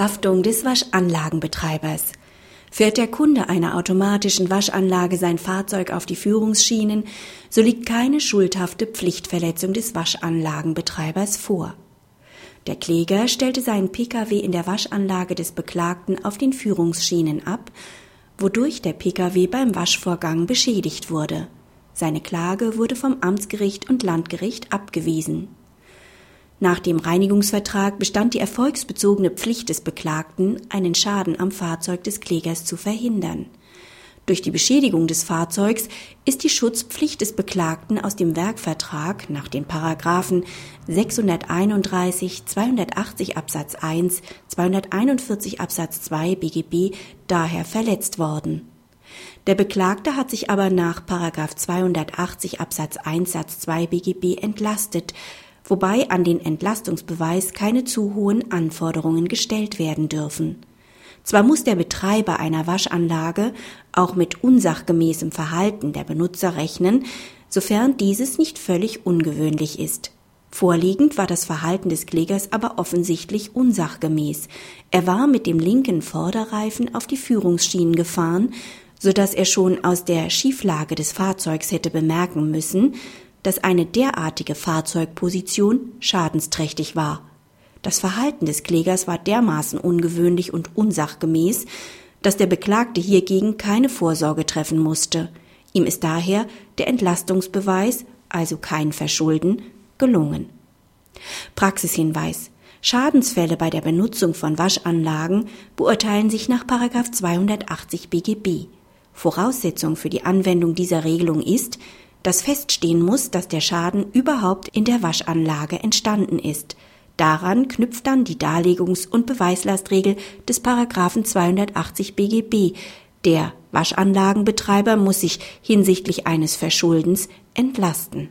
Haftung des Waschanlagenbetreibers. Fährt der Kunde einer automatischen Waschanlage sein Fahrzeug auf die Führungsschienen, so liegt keine schuldhafte Pflichtverletzung des Waschanlagenbetreibers vor. Der Kläger stellte seinen Pkw in der Waschanlage des Beklagten auf den Führungsschienen ab, wodurch der Pkw beim Waschvorgang beschädigt wurde. Seine Klage wurde vom Amtsgericht und Landgericht abgewiesen. Nach dem Reinigungsvertrag bestand die erfolgsbezogene Pflicht des Beklagten, einen Schaden am Fahrzeug des Klägers zu verhindern. Durch die Beschädigung des Fahrzeugs ist die Schutzpflicht des Beklagten aus dem Werkvertrag nach den Paragraphen 631, 280 Absatz 1, 241 Absatz 2 BGB daher verletzt worden. Der Beklagte hat sich aber nach Paragraph 280 Absatz 1 Satz 2 BGB entlastet, wobei an den Entlastungsbeweis keine zu hohen Anforderungen gestellt werden dürfen. Zwar muss der Betreiber einer Waschanlage auch mit unsachgemäßem Verhalten der Benutzer rechnen, sofern dieses nicht völlig ungewöhnlich ist. Vorliegend war das Verhalten des Klägers aber offensichtlich unsachgemäß. Er war mit dem linken Vorderreifen auf die Führungsschienen gefahren, so dass er schon aus der Schieflage des Fahrzeugs hätte bemerken müssen, dass eine derartige Fahrzeugposition schadensträchtig war. Das Verhalten des Klägers war dermaßen ungewöhnlich und unsachgemäß, dass der Beklagte hiergegen keine Vorsorge treffen musste. Ihm ist daher der Entlastungsbeweis, also kein Verschulden, gelungen. Praxishinweis Schadensfälle bei der Benutzung von Waschanlagen beurteilen sich nach 280 BGB. Voraussetzung für die Anwendung dieser Regelung ist, dass feststehen muss, dass der Schaden überhaupt in der Waschanlage entstanden ist. Daran knüpft dann die Darlegungs- und Beweislastregel des Paragraphen 280 BGB. Der Waschanlagenbetreiber muss sich hinsichtlich eines Verschuldens entlasten